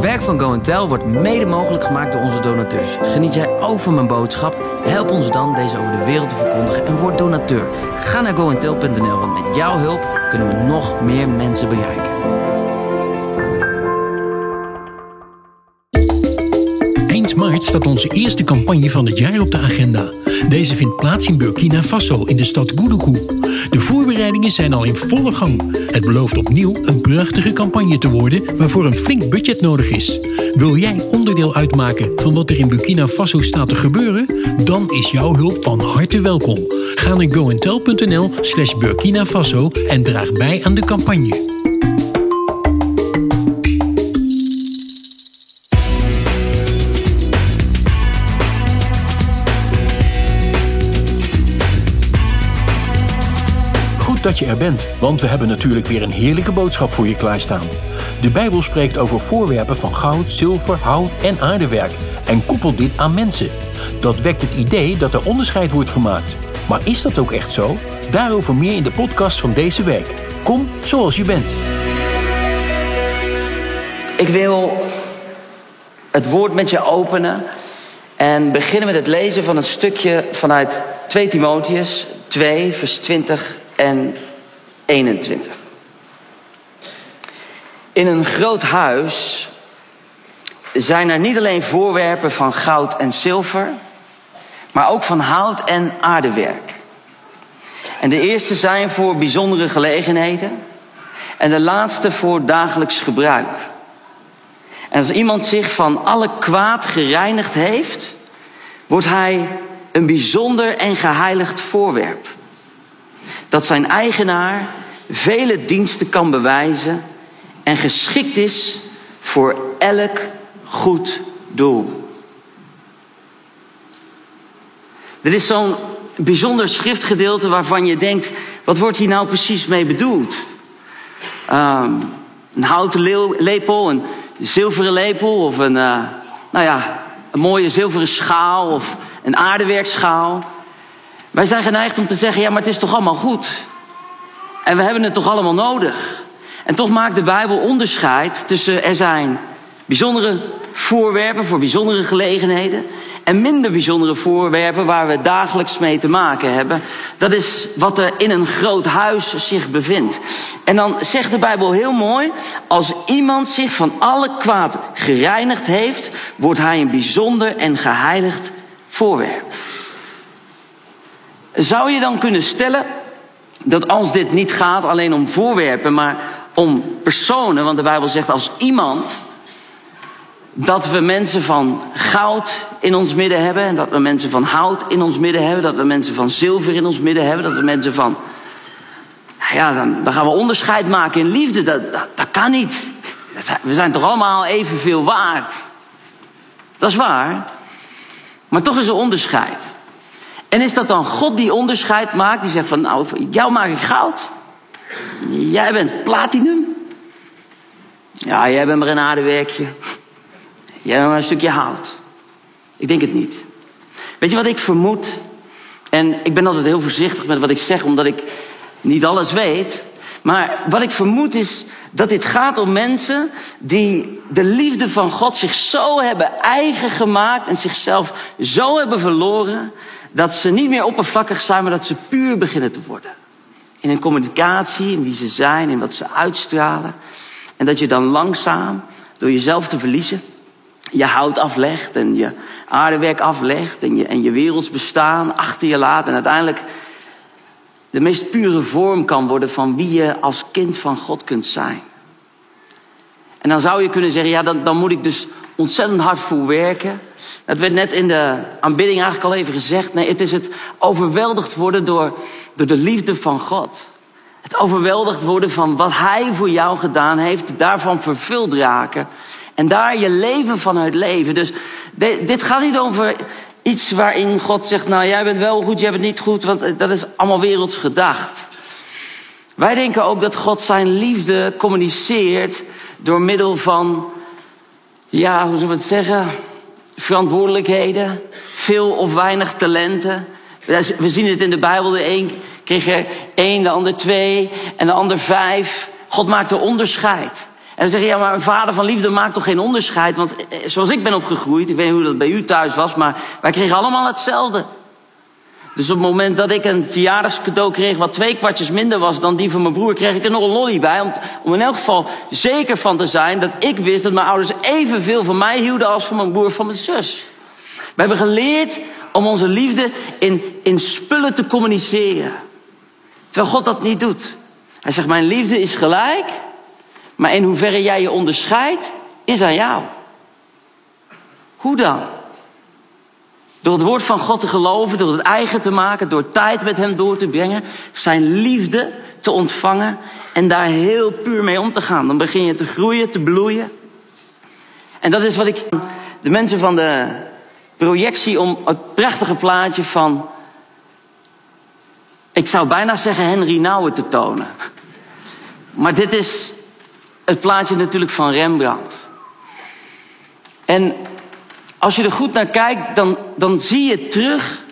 Het werk van Go Tell wordt mede mogelijk gemaakt door onze donateurs. Geniet jij ook van mijn boodschap? Help ons dan deze over de wereld te verkondigen en word donateur. Ga naar goentel.nl, want met jouw hulp kunnen we nog meer mensen bereiken. Eind maart staat onze eerste campagne van het jaar op de agenda. Deze vindt plaats in Burkina Faso in de stad Goudougou. De voorbereidingen zijn al in volle gang. Het belooft opnieuw een prachtige campagne te worden waarvoor een flink budget nodig is. Wil jij onderdeel uitmaken van wat er in Burkina Faso staat te gebeuren? Dan is jouw hulp van harte welkom. Ga naar goentel.nl slash Burkina Faso en draag bij aan de campagne. Dat je er bent, want we hebben natuurlijk weer een heerlijke boodschap voor je klaarstaan. De Bijbel spreekt over voorwerpen van goud, zilver, hout en aardewerk en koppelt dit aan mensen. Dat wekt het idee dat er onderscheid wordt gemaakt. Maar is dat ook echt zo? Daarover meer in de podcast van deze week. Kom zoals je bent. Ik wil het woord met je openen en beginnen met het lezen van een stukje vanuit 2 Timotheus 2, vers 20 en 21. In een groot huis zijn er niet alleen voorwerpen van goud en zilver, maar ook van hout en aardewerk. En de eerste zijn voor bijzondere gelegenheden en de laatste voor dagelijks gebruik. En als iemand zich van alle kwaad gereinigd heeft, wordt hij een bijzonder en geheiligd voorwerp. Dat zijn eigenaar vele diensten kan bewijzen en geschikt is voor elk goed doel. Er is zo'n bijzonder schriftgedeelte waarvan je denkt: wat wordt hier nou precies mee bedoeld? Um, een houten lepel, een zilveren lepel of een, uh, nou ja, een mooie zilveren schaal of een aardewerkschaal. Wij zijn geneigd om te zeggen: ja, maar het is toch allemaal goed? En we hebben het toch allemaal nodig? En toch maakt de Bijbel onderscheid tussen er zijn bijzondere voorwerpen voor bijzondere gelegenheden en minder bijzondere voorwerpen waar we dagelijks mee te maken hebben. Dat is wat er in een groot huis zich bevindt. En dan zegt de Bijbel heel mooi, als iemand zich van alle kwaad gereinigd heeft, wordt hij een bijzonder en geheiligd voorwerp. Zou je dan kunnen stellen dat als dit niet gaat alleen om voorwerpen, maar om personen, want de Bijbel zegt als iemand dat we mensen van goud in ons midden hebben. En dat we mensen van hout in ons midden hebben. Dat we mensen van zilver in ons midden hebben. Dat we mensen van. Nou ja, dan, dan gaan we onderscheid maken in liefde. Dat, dat, dat kan niet. We zijn toch allemaal evenveel waard. Dat is waar. Maar toch is er onderscheid. En is dat dan God die onderscheid maakt? Die zegt van nou, jou maak ik goud. Jij bent platinum. Ja, jij bent maar een aardewerkje. Jij bent maar een stukje hout. Ik denk het niet. Weet je wat ik vermoed? En ik ben altijd heel voorzichtig met wat ik zeg, omdat ik niet alles weet. Maar wat ik vermoed is dat dit gaat om mensen die de liefde van God zich zo hebben eigen gemaakt en zichzelf zo hebben verloren dat ze niet meer oppervlakkig zijn, maar dat ze puur beginnen te worden. In hun communicatie, in wie ze zijn, in wat ze uitstralen. En dat je dan langzaam, door jezelf te verliezen, je hout aflegt en je aardewerk aflegt en je, en je bestaan achter je laat. En uiteindelijk de meest pure vorm kan worden van wie je als kind van God kunt zijn. En dan zou je kunnen zeggen, ja, dan, dan moet ik dus ontzettend hard voor werken. Dat werd net in de aanbidding eigenlijk al even gezegd. Nee, het is het overweldigd worden door, door de liefde van God. Het overweldigd worden van wat Hij voor jou gedaan heeft. Daarvan vervuld raken. En daar je leven vanuit leven. Dus dit gaat niet over iets waarin God zegt: Nou, jij bent wel goed, jij bent niet goed. Want dat is allemaal werelds gedacht. Wij denken ook dat God zijn liefde communiceert door middel van, ja, hoe zullen we het zeggen? Verantwoordelijkheden, veel of weinig talenten. We zien het in de Bijbel. De een kreeg er één, de ander twee en de ander vijf. God maakt er onderscheid. dan zeg je, ja, maar een vader van liefde maakt toch geen onderscheid? Want eh, zoals ik ben opgegroeid, ik weet niet hoe dat bij u thuis was, maar wij kregen allemaal hetzelfde. Dus op het moment dat ik een verjaardagscadeau kreeg wat twee kwartjes minder was dan die van mijn broer, kreeg ik er nog een lolly bij. Om, in elk geval zeker van te zijn dat ik wist dat mijn ouders evenveel van mij hielden als van mijn broer van mijn zus. We hebben geleerd om onze liefde in, in spullen te communiceren. Terwijl God dat niet doet. Hij zegt, mijn liefde is gelijk, maar in hoeverre jij je onderscheidt, is aan jou. Hoe dan? Door het woord van God te geloven, door het eigen te maken, door tijd met Hem door te brengen, zijn liefde te ontvangen en daar heel puur mee om te gaan. Dan begin je te groeien, te bloeien. En dat is wat ik de mensen van de projectie om het prachtige plaatje van, ik zou bijna zeggen Henry Nouwen te tonen. Maar dit is het plaatje natuurlijk van Rembrandt. En als je er goed naar kijkt, dan, dan zie je terug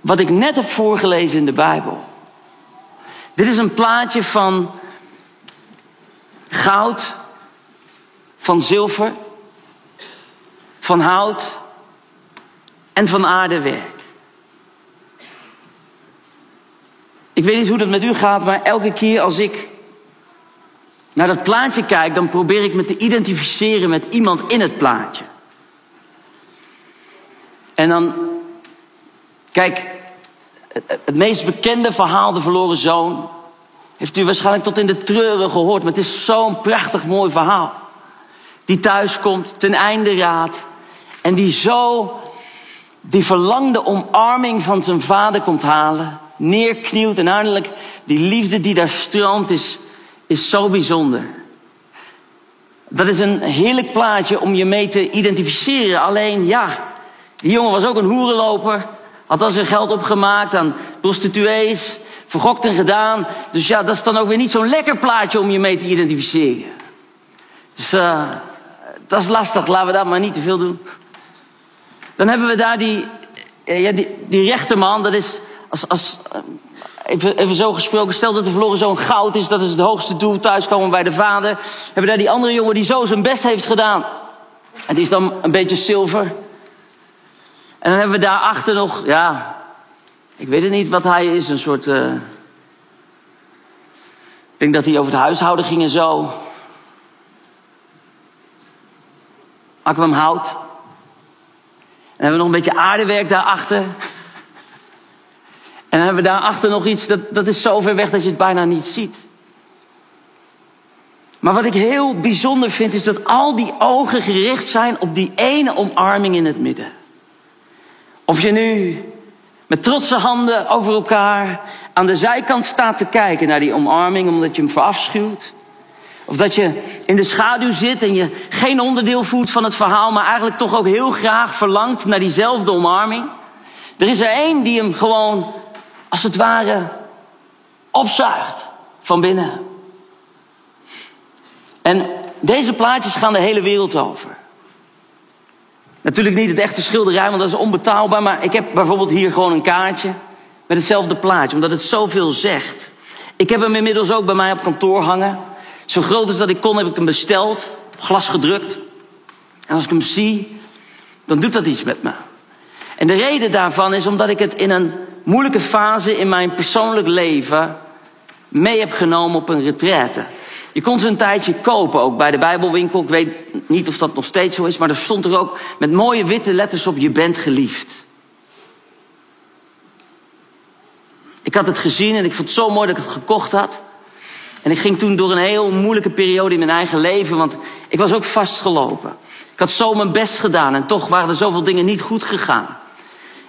wat ik net heb voorgelezen in de Bijbel. Dit is een plaatje van goud, van zilver, van hout en van aardewerk. Ik weet niet hoe dat met u gaat, maar elke keer als ik naar dat plaatje kijk, dan probeer ik me te identificeren met iemand in het plaatje. En dan, kijk, het meest bekende verhaal, de verloren zoon, heeft u waarschijnlijk tot in de treuren gehoord, maar het is zo'n prachtig mooi verhaal. Die thuis komt, ten einde raad, en die zo die verlangde omarming van zijn vader komt halen, neerknielt en uiteindelijk die liefde die daar stroomt is is zo bijzonder. Dat is een heerlijk plaatje om je mee te identificeren. Alleen ja, die jongen was ook een hoerenloper. Had al zijn geld opgemaakt aan prostituees. Vergokt en gedaan. Dus ja, dat is dan ook weer niet zo'n lekker plaatje om je mee te identificeren. Dus uh, dat is lastig. Laten we dat maar niet te veel doen. Dan hebben we daar die, eh, ja, die, die rechterman. Dat is als, als Even, zo gesproken, stel dat de verloren zo'n goud is, dat is het hoogste doel, thuiskomen bij de vader. Hebben daar die andere jongen die zo zijn best heeft gedaan. En die is dan een beetje zilver. En dan hebben we daarachter nog, ja, ik weet het niet wat hij is, een soort. Uh, ik denk dat hij over het huishouden ging en zo. We hem hout. En dan hebben we nog een beetje aardewerk daarachter. En dan hebben we daarachter nog iets, dat, dat is zo ver weg dat je het bijna niet ziet. Maar wat ik heel bijzonder vind, is dat al die ogen gericht zijn op die ene omarming in het midden. Of je nu met trotse handen over elkaar aan de zijkant staat te kijken naar die omarming omdat je hem verafschuwt. Of dat je in de schaduw zit en je geen onderdeel voelt van het verhaal, maar eigenlijk toch ook heel graag verlangt naar diezelfde omarming. Er is er één die hem gewoon als het ware opzuigt van binnen. En deze plaatjes gaan de hele wereld over. Natuurlijk niet het echte schilderij, want dat is onbetaalbaar. Maar ik heb bijvoorbeeld hier gewoon een kaartje met hetzelfde plaatje, omdat het zoveel zegt. Ik heb hem inmiddels ook bij mij op kantoor hangen. Zo groot als dat ik kon, heb ik hem besteld, op glas gedrukt. En als ik hem zie, dan doet dat iets met me. En de reden daarvan is omdat ik het in een moeilijke fase in mijn persoonlijk leven mee heb genomen op een retraite. Je kon ze een tijdje kopen, ook bij de Bijbelwinkel. Ik weet niet of dat nog steeds zo is, maar er stond er ook met mooie witte letters op: Je bent geliefd. Ik had het gezien en ik vond het zo mooi dat ik het gekocht had. En ik ging toen door een heel moeilijke periode in mijn eigen leven, want ik was ook vastgelopen. Ik had zo mijn best gedaan en toch waren er zoveel dingen niet goed gegaan.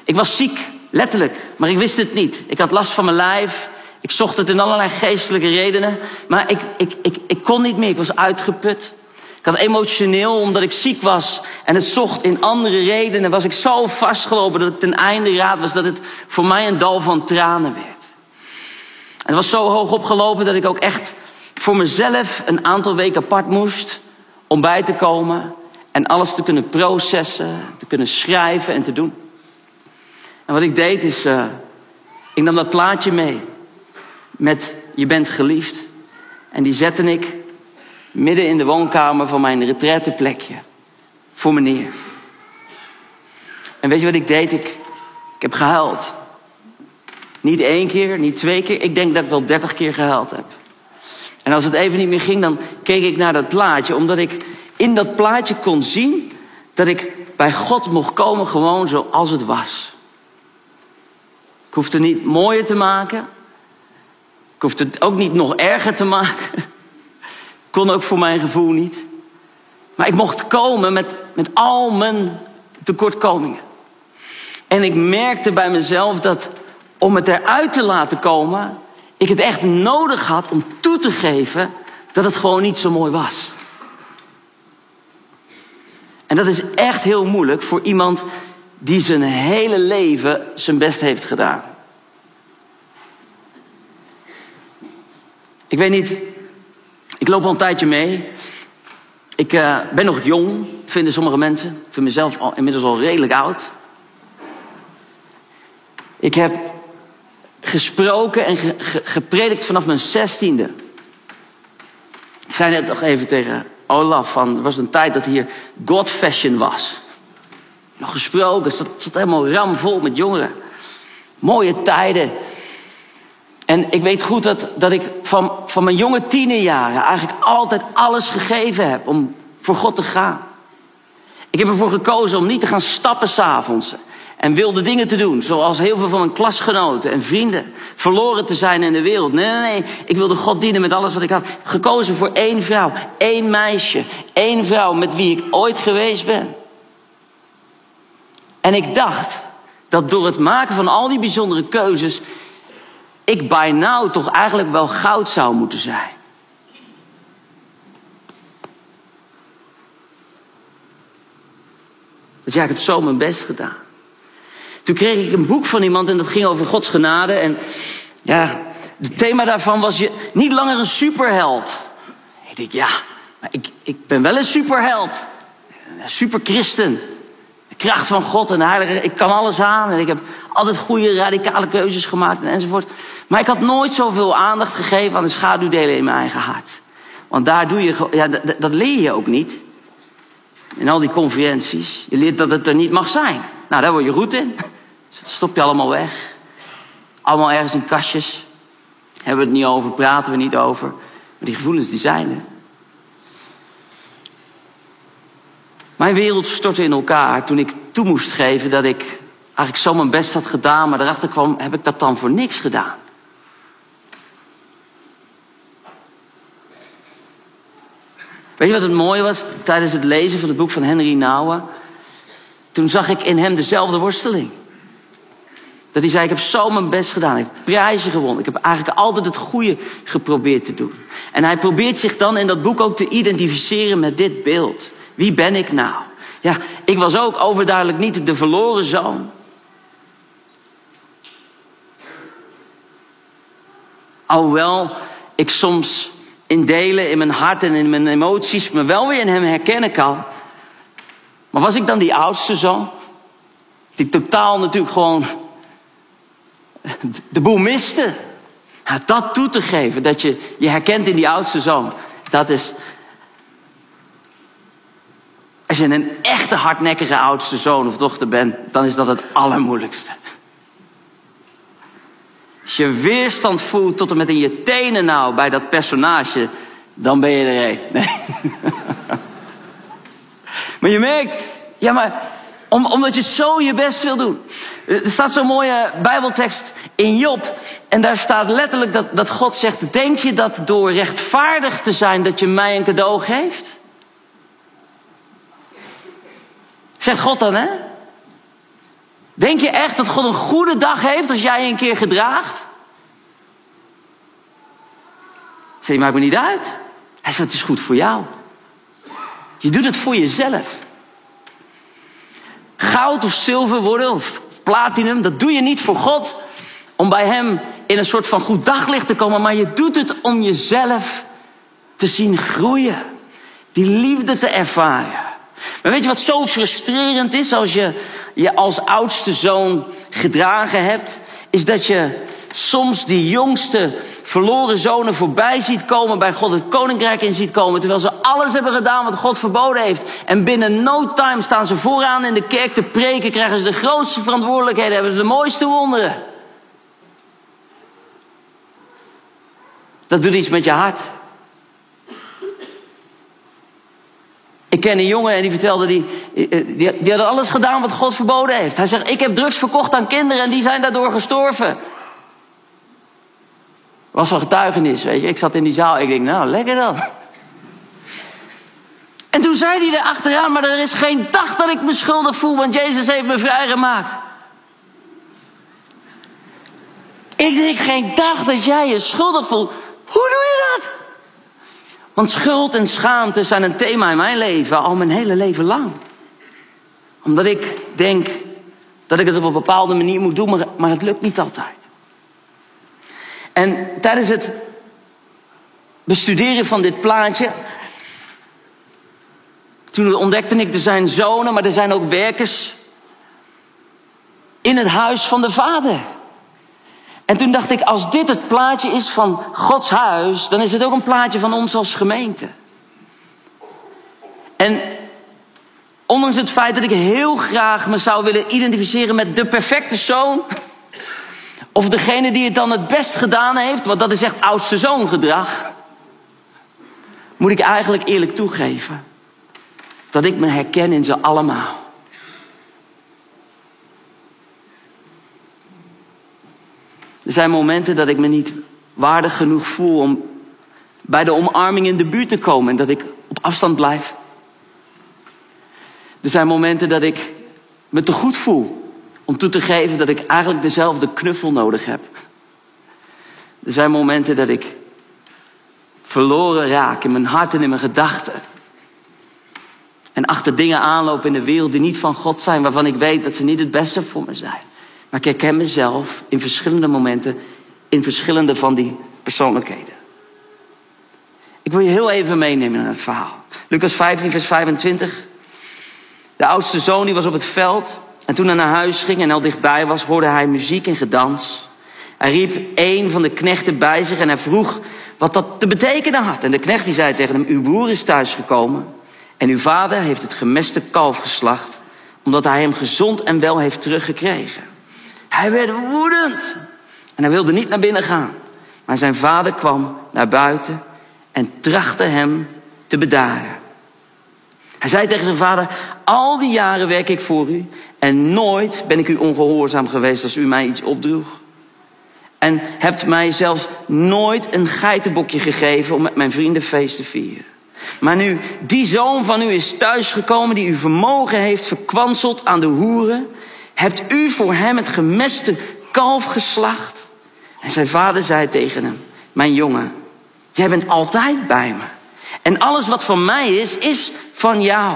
Ik was ziek, letterlijk, maar ik wist het niet. Ik had last van mijn lijf. Ik zocht het in allerlei geestelijke redenen. Maar ik, ik, ik, ik kon niet meer. Ik was uitgeput. Ik had emotioneel, omdat ik ziek was en het zocht in andere redenen, was ik zo vastgelopen dat ik ten einde raad was dat het voor mij een dal van tranen werd. En het was zo hoog opgelopen dat ik ook echt voor mezelf een aantal weken apart moest om bij te komen en alles te kunnen processen, te kunnen schrijven en te doen. En wat ik deed is, uh, ik nam dat plaatje mee met je bent geliefd. En die zette ik Midden in de woonkamer van mijn retraiteplekje. Voor meneer. En weet je wat ik deed? Ik, ik heb gehuild. Niet één keer, niet twee keer. Ik denk dat ik wel dertig keer gehuild heb. En als het even niet meer ging, dan keek ik naar dat plaatje. Omdat ik in dat plaatje kon zien dat ik bij God mocht komen gewoon zoals het was. Ik hoefde het niet mooier te maken. Ik hoefde het ook niet nog erger te maken. Kon ook voor mijn gevoel niet. Maar ik mocht komen met, met al mijn tekortkomingen. En ik merkte bij mezelf dat om het eruit te laten komen, ik het echt nodig had om toe te geven dat het gewoon niet zo mooi was. En dat is echt heel moeilijk voor iemand die zijn hele leven zijn best heeft gedaan. Ik weet niet, ik loop al een tijdje mee. Ik uh, ben nog jong, vinden sommige mensen. Ik vind mezelf al, inmiddels al redelijk oud. Ik heb gesproken en ge, ge, gepredikt vanaf mijn zestiende. Ik zei net nog even tegen Olaf van, er was een tijd dat hier God Fashion was. Nog gesproken, het zat, helemaal ramvol met jongeren. Mooie tijden. En ik weet goed dat, dat ik van, van mijn jonge tienerjaren eigenlijk altijd alles gegeven heb om voor God te gaan. Ik heb ervoor gekozen om niet te gaan stappen s'avonds en wilde dingen te doen, zoals heel veel van mijn klasgenoten en vrienden. Verloren te zijn in de wereld. Nee, nee, nee. Ik wilde God dienen met alles wat ik had. Gekozen voor één vrouw, één meisje, één vrouw met wie ik ooit geweest ben. En ik dacht dat door het maken van al die bijzondere keuzes ik bij nou toch eigenlijk wel goud zou moeten zijn. Dus ja, ik heb zo mijn best gedaan. Toen kreeg ik een boek van iemand en dat ging over Gods genade. En ja, het thema daarvan was je niet langer een superheld. Ik denk, ja, maar ik, ik ben wel een superheld. Een superchristen. De kracht van God en de heilige. Ik kan alles aan en ik heb altijd goede radicale keuzes gemaakt en enzovoort. Maar ik had nooit zoveel aandacht gegeven aan de schaduwdelen in mijn eigen hart. Want daar doe je, ja, dat, leer je ook niet. In al die conferenties. Je leert dat het er niet mag zijn. Nou, daar word je goed in. Dat stop je allemaal weg. Allemaal ergens in kastjes. Hebben we het niet over, praten we niet over. Maar die gevoelens die zijn er. Mijn wereld stortte in elkaar toen ik toe moest geven dat ik eigenlijk zo mijn best had gedaan, maar erachter kwam, heb ik dat dan voor niks gedaan? Weet je wat het mooie was tijdens het lezen van het boek van Henry Nouwen? Toen zag ik in hem dezelfde worsteling. Dat hij zei, ik heb zo mijn best gedaan. Ik heb prijzen gewonnen. Ik heb eigenlijk altijd het goede geprobeerd te doen. En hij probeert zich dan in dat boek ook te identificeren met dit beeld. Wie ben ik nou? Ja, ik was ook overduidelijk niet de verloren zoon. Alhoewel ik soms in delen in mijn hart en in mijn emoties me wel weer in hem herkennen kan. Maar was ik dan die oudste zoon? Die totaal natuurlijk gewoon de boel miste. dat toe te geven, dat je je herkent in die oudste zoon. Dat is. Als je een echte hardnekkige oudste zoon of dochter bent, dan is dat het allermoeilijkste. Als je weerstand voelt tot en met in je tenen nou bij dat personage, dan ben je er een. Nee. maar je merkt, ja maar om, omdat je zo je best wil doen. Er staat zo'n mooie Bijbeltekst in Job. En daar staat letterlijk dat, dat God zegt: Denk je dat door rechtvaardig te zijn dat je mij een cadeau geeft? Zegt God dan, hè? Denk je echt dat God een goede dag heeft als jij je een keer gedraagt? Zeg maakt me niet uit. Hij zegt, het is goed voor jou. Je doet het voor jezelf. Goud of zilver worden of platinum, dat doe je niet voor God. Om bij Hem in een soort van goed daglicht te komen. Maar je doet het om jezelf te zien groeien. Die liefde te ervaren. Maar weet je wat zo frustrerend is als je je als oudste zoon gedragen hebt? Is dat je soms die jongste verloren zonen voorbij ziet komen, bij God het koninkrijk in ziet komen, terwijl ze alles hebben gedaan wat God verboden heeft. En binnen no time staan ze vooraan in de kerk te preken, krijgen ze de grootste verantwoordelijkheden, hebben ze de mooiste wonderen. Dat doet iets met je hart. Ken een jongen en die vertelde, die, die, die had alles gedaan wat God verboden heeft. Hij zegt, ik heb drugs verkocht aan kinderen en die zijn daardoor gestorven. Was een getuigenis, weet je. Ik zat in die zaal, ik denk, nou, lekker dan. En toen zei hij er achteraan, maar er is geen dag dat ik me schuldig voel, want Jezus heeft me vrijgemaakt. Ik denk, geen dag dat jij je schuldig voelt. Hoe doe je dat? Want schuld en schaamte zijn een thema in mijn leven al mijn hele leven lang. Omdat ik denk dat ik het op een bepaalde manier moet doen, maar het lukt niet altijd. En tijdens het bestuderen van dit plaatje. Toen ontdekte ik, er zijn zonen, maar er zijn ook werkers. in het huis van de vader. En toen dacht ik, als dit het plaatje is van Gods huis, dan is het ook een plaatje van ons als gemeente. En ondanks het feit dat ik heel graag me zou willen identificeren met de perfecte zoon, of degene die het dan het best gedaan heeft, want dat is echt oudste zoongedrag, moet ik eigenlijk eerlijk toegeven dat ik me herken in ze allemaal. Er zijn momenten dat ik me niet waardig genoeg voel om bij de omarming in de buurt te komen en dat ik op afstand blijf. Er zijn momenten dat ik me te goed voel om toe te geven dat ik eigenlijk dezelfde knuffel nodig heb. Er zijn momenten dat ik verloren raak in mijn hart en in mijn gedachten. En achter dingen aanloop in de wereld die niet van God zijn, waarvan ik weet dat ze niet het beste voor me zijn. Maar ik herken mezelf in verschillende momenten, in verschillende van die persoonlijkheden. Ik wil je heel even meenemen naar het verhaal. Lucas 15, vers 25. De oudste zoon die was op het veld. En toen hij naar huis ging en al dichtbij was, hoorde hij muziek en gedans. Hij riep een van de knechten bij zich en hij vroeg wat dat te betekenen had. En de knecht die zei tegen hem, uw broer is thuisgekomen. En uw vader heeft het gemeste kalf geslacht, omdat hij hem gezond en wel heeft teruggekregen. Hij werd woedend en hij wilde niet naar binnen gaan. Maar zijn vader kwam naar buiten en trachtte hem te bedaren. Hij zei tegen zijn vader: Al die jaren werk ik voor u en nooit ben ik u ongehoorzaam geweest als u mij iets opdroeg. En hebt mij zelfs nooit een geitenbokje gegeven om met mijn vrienden feest te vieren. Maar nu die zoon van u is thuisgekomen die uw vermogen heeft verkwanseld aan de hoeren, hebt u voor hem het gemeste kalf geslacht? En zijn vader zei tegen hem, mijn jongen, jij bent altijd bij me. En alles wat van mij is, is van jou.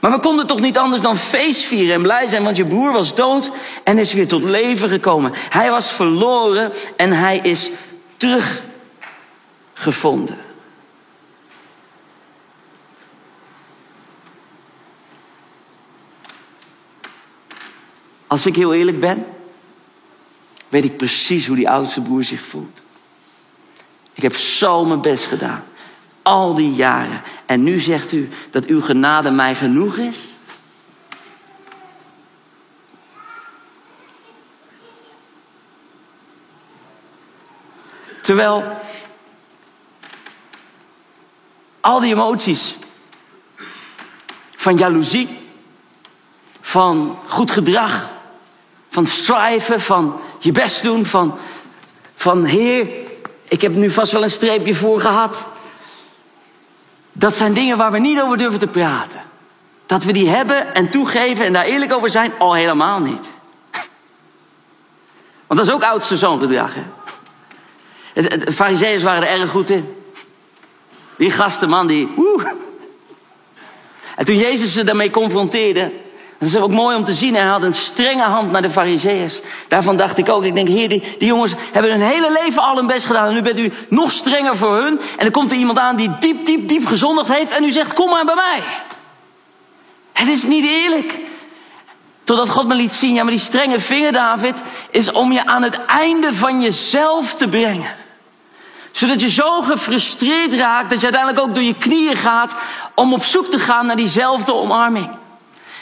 Maar we konden toch niet anders dan feest vieren en blij zijn, want je broer was dood en is weer tot leven gekomen. Hij was verloren en hij is teruggevonden. Als ik heel eerlijk ben, weet ik precies hoe die oudste broer zich voelt. Ik heb zo mijn best gedaan. Al die jaren. En nu zegt u dat uw genade mij genoeg is? Terwijl al die emoties van jaloezie, van goed gedrag, van strijven, van je best doen, van, van Heer, ik heb nu vast wel een streepje voor gehad. Dat zijn dingen waar we niet over durven te praten. Dat we die hebben en toegeven en daar eerlijk over zijn, al helemaal niet. Want dat is ook oudste zoongedrag. De fariseeërs waren er erg goed in. Die gasten, man, die... En toen Jezus ze daarmee confronteerde, dat is ook mooi om te zien. Hij had een strenge hand naar de fariseeërs. Daarvan dacht ik ook. Ik denk, heer, die, die, jongens hebben hun hele leven al hun best gedaan. En nu bent u nog strenger voor hun. En dan komt er iemand aan die diep, diep, diep gezondigd heeft. En u zegt, kom maar bij mij. Het is niet eerlijk. Totdat God me liet zien, ja, maar die strenge vinger, David, is om je aan het einde van jezelf te brengen. Zodat je zo gefrustreerd raakt dat je uiteindelijk ook door je knieën gaat om op zoek te gaan naar diezelfde omarming.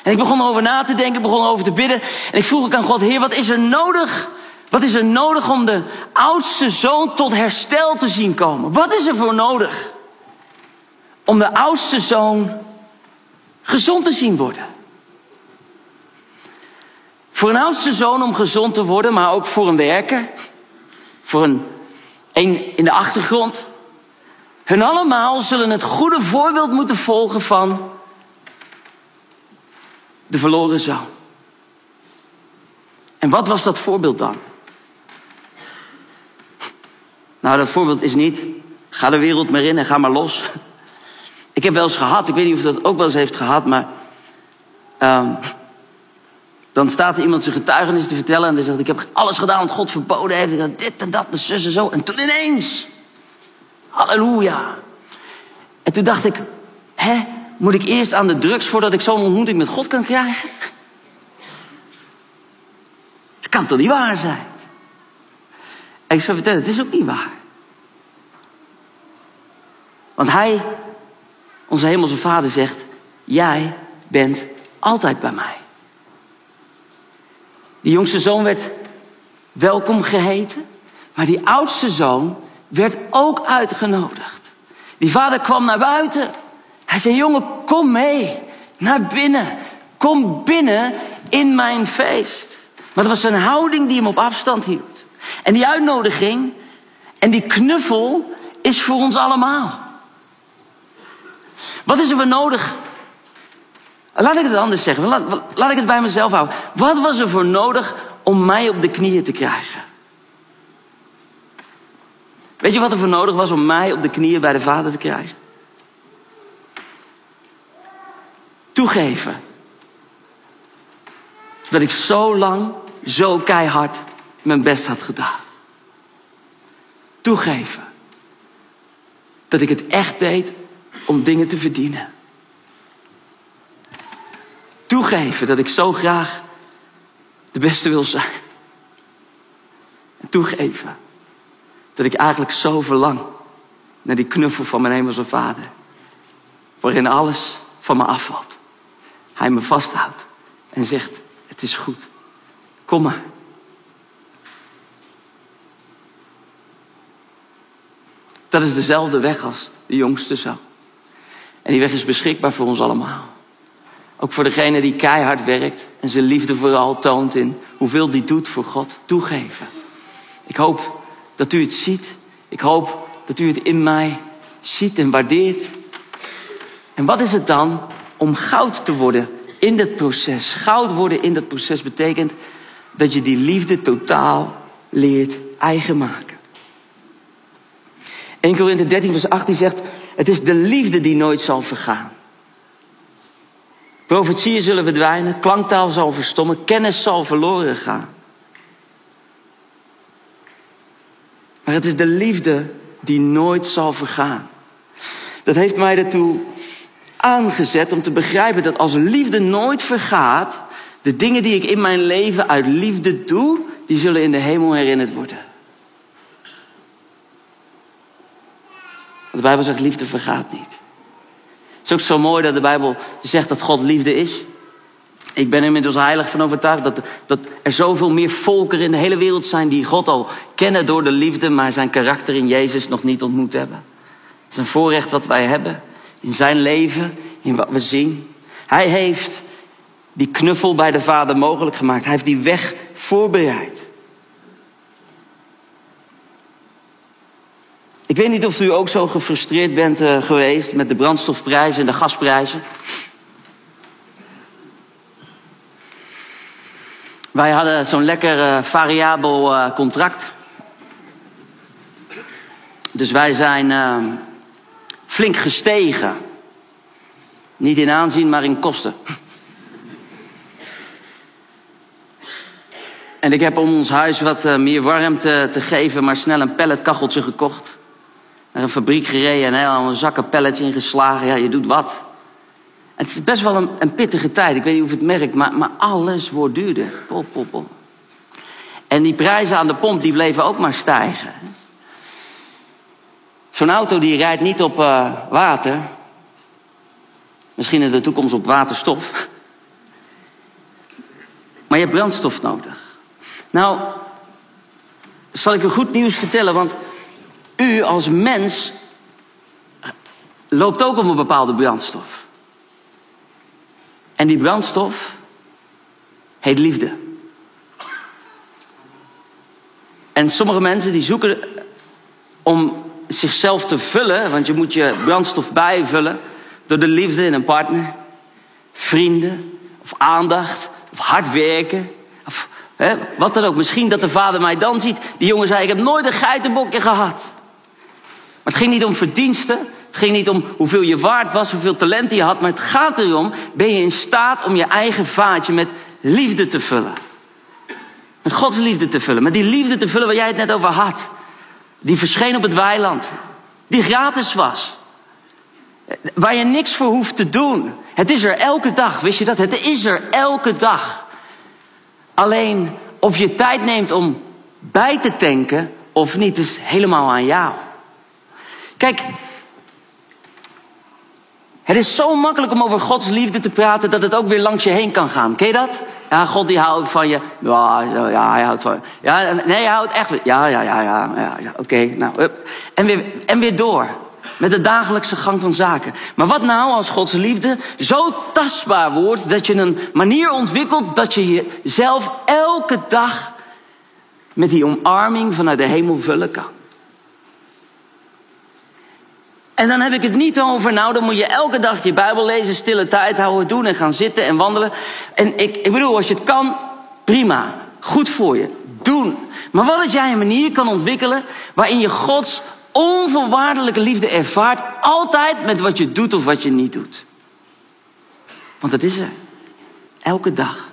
En ik begon erover na te denken, begon erover te bidden. En ik vroeg ook aan God, Heer, wat is er nodig? Wat is er nodig om de oudste zoon tot herstel te zien komen? Wat is er voor nodig? Om de oudste zoon gezond te zien worden. Voor een oudste zoon om gezond te worden, maar ook voor een werker. Voor een, een in de achtergrond. Hun allemaal zullen het goede voorbeeld moeten volgen van verloren zoon. En wat was dat voorbeeld dan? Nou, dat voorbeeld is niet, ga de wereld maar in en ga maar los. Ik heb wel eens gehad, ik weet niet of dat ook wel eens heeft gehad, maar uh, dan staat er iemand zijn getuigenis te vertellen en dan zegt: Ik heb alles gedaan wat God verboden heeft. En dit en dat, de zus en zo. En toen ineens, halleluja. En toen dacht ik: Hè, moet ik eerst aan de drugs voordat ik zo'n ontmoeting met God kan krijgen? Dat kan toch niet waar zijn? En ik zou vertellen: Het is ook niet waar. Want Hij, onze Hemelse Vader, zegt: Jij bent altijd bij mij. Die jongste zoon werd welkom geheten, maar die oudste zoon werd ook uitgenodigd. Die vader kwam naar buiten. Hij zei: Jongen, kom mee naar binnen. Kom binnen in mijn feest. Maar dat was een houding die hem op afstand hield. En die uitnodiging en die knuffel is voor ons allemaal. Wat is er voor nodig Laat ik het anders zeggen. Laat, laat, ik het bij mezelf houden. Wat was er voor nodig om mij op de knieën te krijgen? Weet je wat er voor nodig was om mij op de knieën bij de Vader te krijgen? Toegeven. Dat ik zo lang, zo keihard mijn best had gedaan. Toegeven. Dat ik het echt deed om dingen te verdienen toegeven dat ik zo graag de beste wil zijn. En toegeven dat ik eigenlijk zo verlang naar die knuffel van mijn hemelse vader. Waarin alles van me afvalt. Hij me vasthoudt en zegt, het is goed. Kom maar. Dat is dezelfde weg als de jongste zoon. En die weg is beschikbaar voor ons allemaal. Ook voor degene die keihard werkt en zijn liefde vooral toont in hoeveel die doet voor God. Toegeven. Ik hoop dat u het ziet. Ik hoop dat u het in mij ziet en waardeert. En wat is het dan om goud te worden in dat proces? Goud worden in dat proces betekent dat je die liefde totaal leert eigen maken. 1 Korinthe 13 vers 18 zegt, het is de liefde die nooit zal vergaan. Profetieën zullen verdwijnen, klanktaal zal verstommen, kennis zal verloren gaan. Maar het is de liefde die nooit zal vergaan. Dat heeft mij ertoe aangezet om te begrijpen dat als liefde nooit vergaat, de dingen die ik in mijn leven uit liefde doe, die zullen in de hemel herinnerd worden. De Bijbel zegt liefde vergaat niet. Het is ook zo mooi dat de Bijbel zegt dat God liefde is. Ik ben er inmiddels heilig van overtuigd dat, dat er zoveel meer volkeren in de hele wereld zijn die God al kennen door de liefde, maar zijn karakter in Jezus nog niet ontmoet hebben. Het is een voorrecht wat wij hebben in zijn leven, in wat we zien. Hij heeft die knuffel bij de Vader mogelijk gemaakt. Hij heeft die weg voorbereid. Ik weet niet of u ook zo gefrustreerd bent uh, geweest met de brandstofprijzen en de gasprijzen. Wij hadden zo'n lekker uh, variabel uh, contract. Dus wij zijn flink gestegen. Niet in aanzien, maar in kosten. En ik heb om ons huis wat meer warmte te geven, maar snel een pelletkacheltje gekocht naar een fabriek gereden en helemaal een zakken pellets ingeslagen. Ja, je doet wat. Het is best wel een, een, pittige tijd. Ik weet niet of het merkt, maar, maar alles wordt duurder. Pop, pop, pop. En die prijzen aan de pomp die bleven ook maar stijgen. Zo'n auto die rijdt niet op uh, water. Misschien in de toekomst op waterstof. Maar je hebt brandstof nodig. Nou, zal ik u goed nieuws vertellen, want u als mens loopt ook op een bepaalde brandstof. En die brandstof heet liefde. En sommige mensen die zoeken om zichzelf te vullen, want je moet je brandstof bijvullen door de liefde in een partner, vrienden of aandacht of hard werken. Of hè, wat dan ook. Misschien dat de vader mij dan ziet. Die jongen zei: Ik heb nooit een geitenbokje gehad. Maar het ging niet om verdiensten. Het ging niet om hoeveel je waard was, hoeveel talenten je had. Maar het gaat erom: ben je in staat om je eigen vaatje met liefde te vullen? Met Gods liefde te vullen. Met die liefde te vullen waar jij het net over had. Die verscheen op het weiland. Die gratis was. Waar je niks voor hoeft te doen. Het is er elke dag, wist je dat? Het is er elke dag. Alleen of je tijd neemt om bij te tanken of niet, is helemaal aan jou. Kijk, het is zo makkelijk om over Gods liefde te praten dat het ook weer langs je heen kan gaan. Ken je dat? Ja, God die houdt van je. Ja, ja hij houdt van je. Ja, nee, hij houdt echt van Ja, ja, ja, ja, ja, ja oké. nou, en weer, en weer door. Met de dagelijkse gang van zaken. Maar wat nou als Gods liefde zo tastbaar wordt dat je een manier ontwikkelt dat je jezelf elke dag met die omarming vanuit de hemel vullen kan? En dan heb ik het niet over, nou dan moet je elke dag je Bijbel lezen, stille tijd houden, doen en gaan zitten en wandelen. En ik, ik bedoel, als je het kan, prima. Goed voor je. Doen. Maar wat als jij een manier kan ontwikkelen waarin je Gods onvoorwaardelijke liefde ervaart, altijd met wat je doet of wat je niet doet. Want dat is er. Elke dag.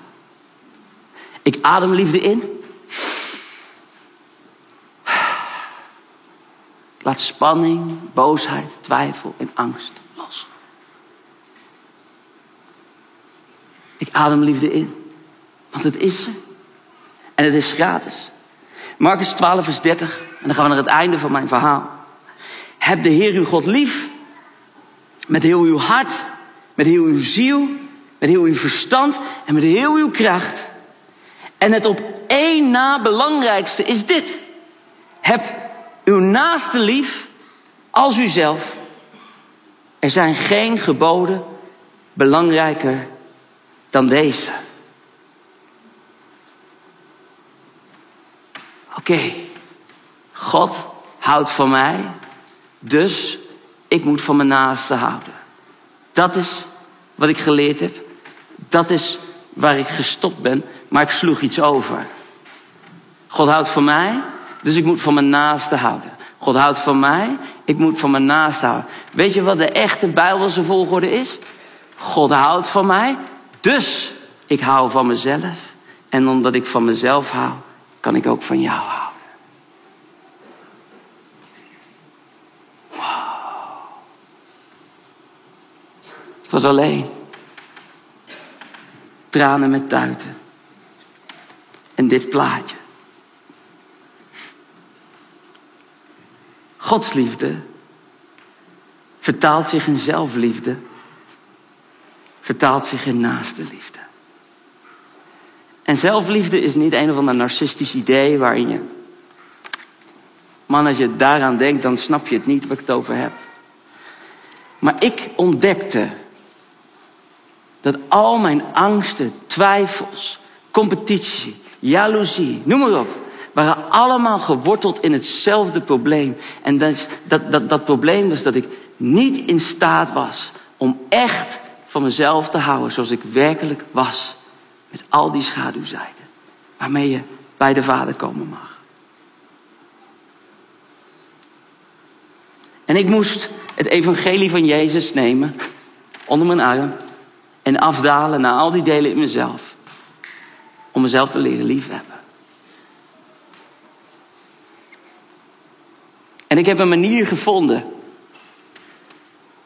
Ik adem liefde in. Laat spanning, boosheid, twijfel en angst los. Ik adem liefde in. Want het is er. En het is gratis. Marcus 12, vers 30. En dan gaan we naar het einde van mijn verhaal. Heb de Heer uw God lief. Met heel uw hart. Met heel uw ziel. Met heel uw verstand. En met heel uw kracht. En het op één na belangrijkste is dit. Heb uw naaste lief als uzelf. Er zijn geen geboden belangrijker dan deze. Oké, God houdt van mij, dus ik moet van mijn naaste houden. Dat is wat ik geleerd heb. Dat is waar ik gestopt ben, maar ik sloeg iets over. God houdt van mij, dus ik moet van mijn naaste houden. God houdt van mij, ik moet van mijn naaste houden. Weet je wat de echte Bijbelse volgorde is? God houdt van mij, dus ik hou van mezelf. En omdat ik van mezelf hou, kan ik ook van jou houden. Ik was alleen. Tranen met tuiten. En dit plaatje. Gods liefde vertaalt zich in zelfliefde, vertaalt zich in naaste liefde. En zelfliefde is niet een of ander narcistisch idee waarin je. Man, als je daaraan denkt, dan snap je het niet waar ik het over heb. Maar ik ontdekte dat al mijn angsten, twijfels, competitie, jaloezie, noem maar op, waren allemaal geworteld in hetzelfde probleem. En dat, dat, dat, probleem is dat ik niet in staat was om echt van mezelf te houden zoals ik werkelijk was. Met al die schaduwzijden waarmee je bij de Vader komen mag. En ik moest het evangelie van Jezus nemen onder mijn arm en afdalen naar al die delen in mezelf. Om mezelf te leren liefhebben. En ik heb een manier gevonden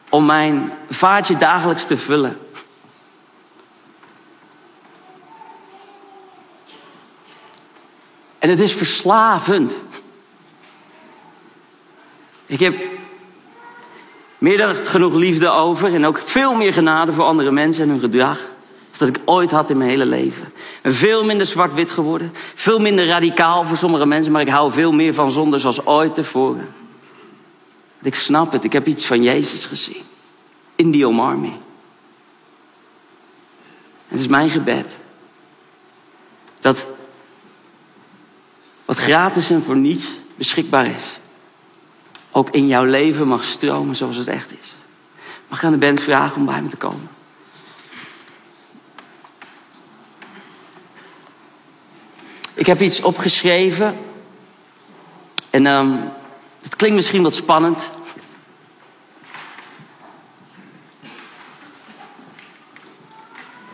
om mijn vaatje dagelijks te vullen. En het is verslavend. Ik heb Meer dan genoeg liefde over en ook veel meer genade voor andere mensen en hun gedrag. Dat ik ooit had in mijn hele leven. Veel minder zwart-wit geworden. Veel minder radicaal voor sommige mensen, maar ik hou veel meer van zonde zoals ooit tevoren. Ik snap het, ik heb iets van Jezus gezien. In die omarming. Het is mijn gebed. Dat wat gratis en voor niets beschikbaar is, ook in jouw leven mag stromen zoals het echt is. Mag ik aan de band vragen om bij me te komen? Ik heb iets opgeschreven. En um, het klinkt misschien wat spannend.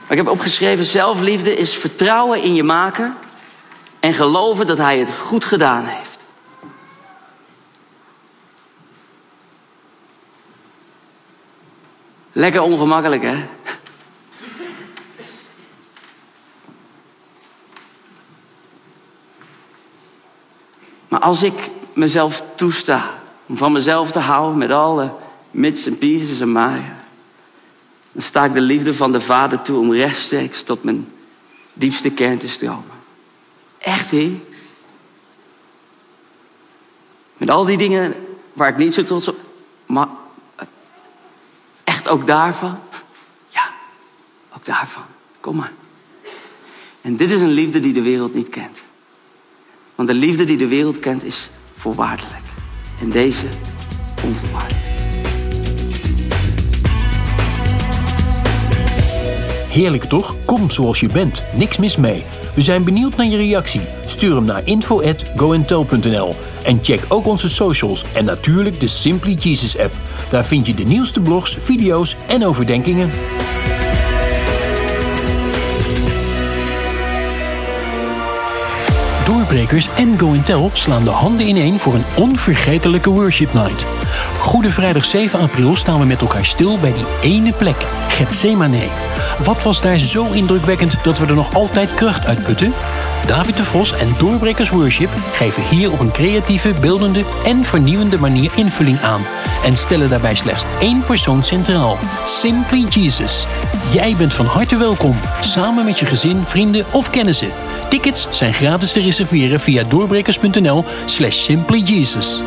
Maar ik heb opgeschreven: zelfliefde is vertrouwen in je maker en geloven dat hij het goed gedaan heeft. Lekker ongemakkelijk, hè? Als ik mezelf toesta om van mezelf te houden met alle mits en pieces en maaien, dan sta ik de liefde van de Vader toe om rechtstreeks tot mijn diepste kern te stromen. Echt, hé? Met al die dingen waar ik niet zo trots op, maar echt ook daarvan? Ja, ook daarvan. Kom maar. En dit is een liefde die de wereld niet kent. Want de liefde die de wereld kent is voorwaardelijk. En deze onvoorwaardelijk. Heerlijk toch? Kom zoals je bent. Niks mis mee. We zijn benieuwd naar je reactie. Stuur hem naar info@goentel.nl en check ook onze socials en natuurlijk de Simply Jesus app. Daar vind je de nieuwste blogs, video's en overdenkingen. Doorbrekers en Go Tel slaan de handen ineen voor een onvergetelijke worship night. Goede vrijdag 7 april staan we met elkaar stil bij die ene plek, Gethsemane. Wat was daar zo indrukwekkend dat we er nog altijd kracht uit putten? David de Vos en Doorbrekers Worship geven hier op een creatieve, beeldende en vernieuwende manier invulling aan. En stellen daarbij slechts één persoon centraal: Simply Jesus. Jij bent van harte welkom, samen met je gezin, vrienden of kennissen. Tickets zijn gratis te reserveren via doorbrekers.nl/slash simplyjesus.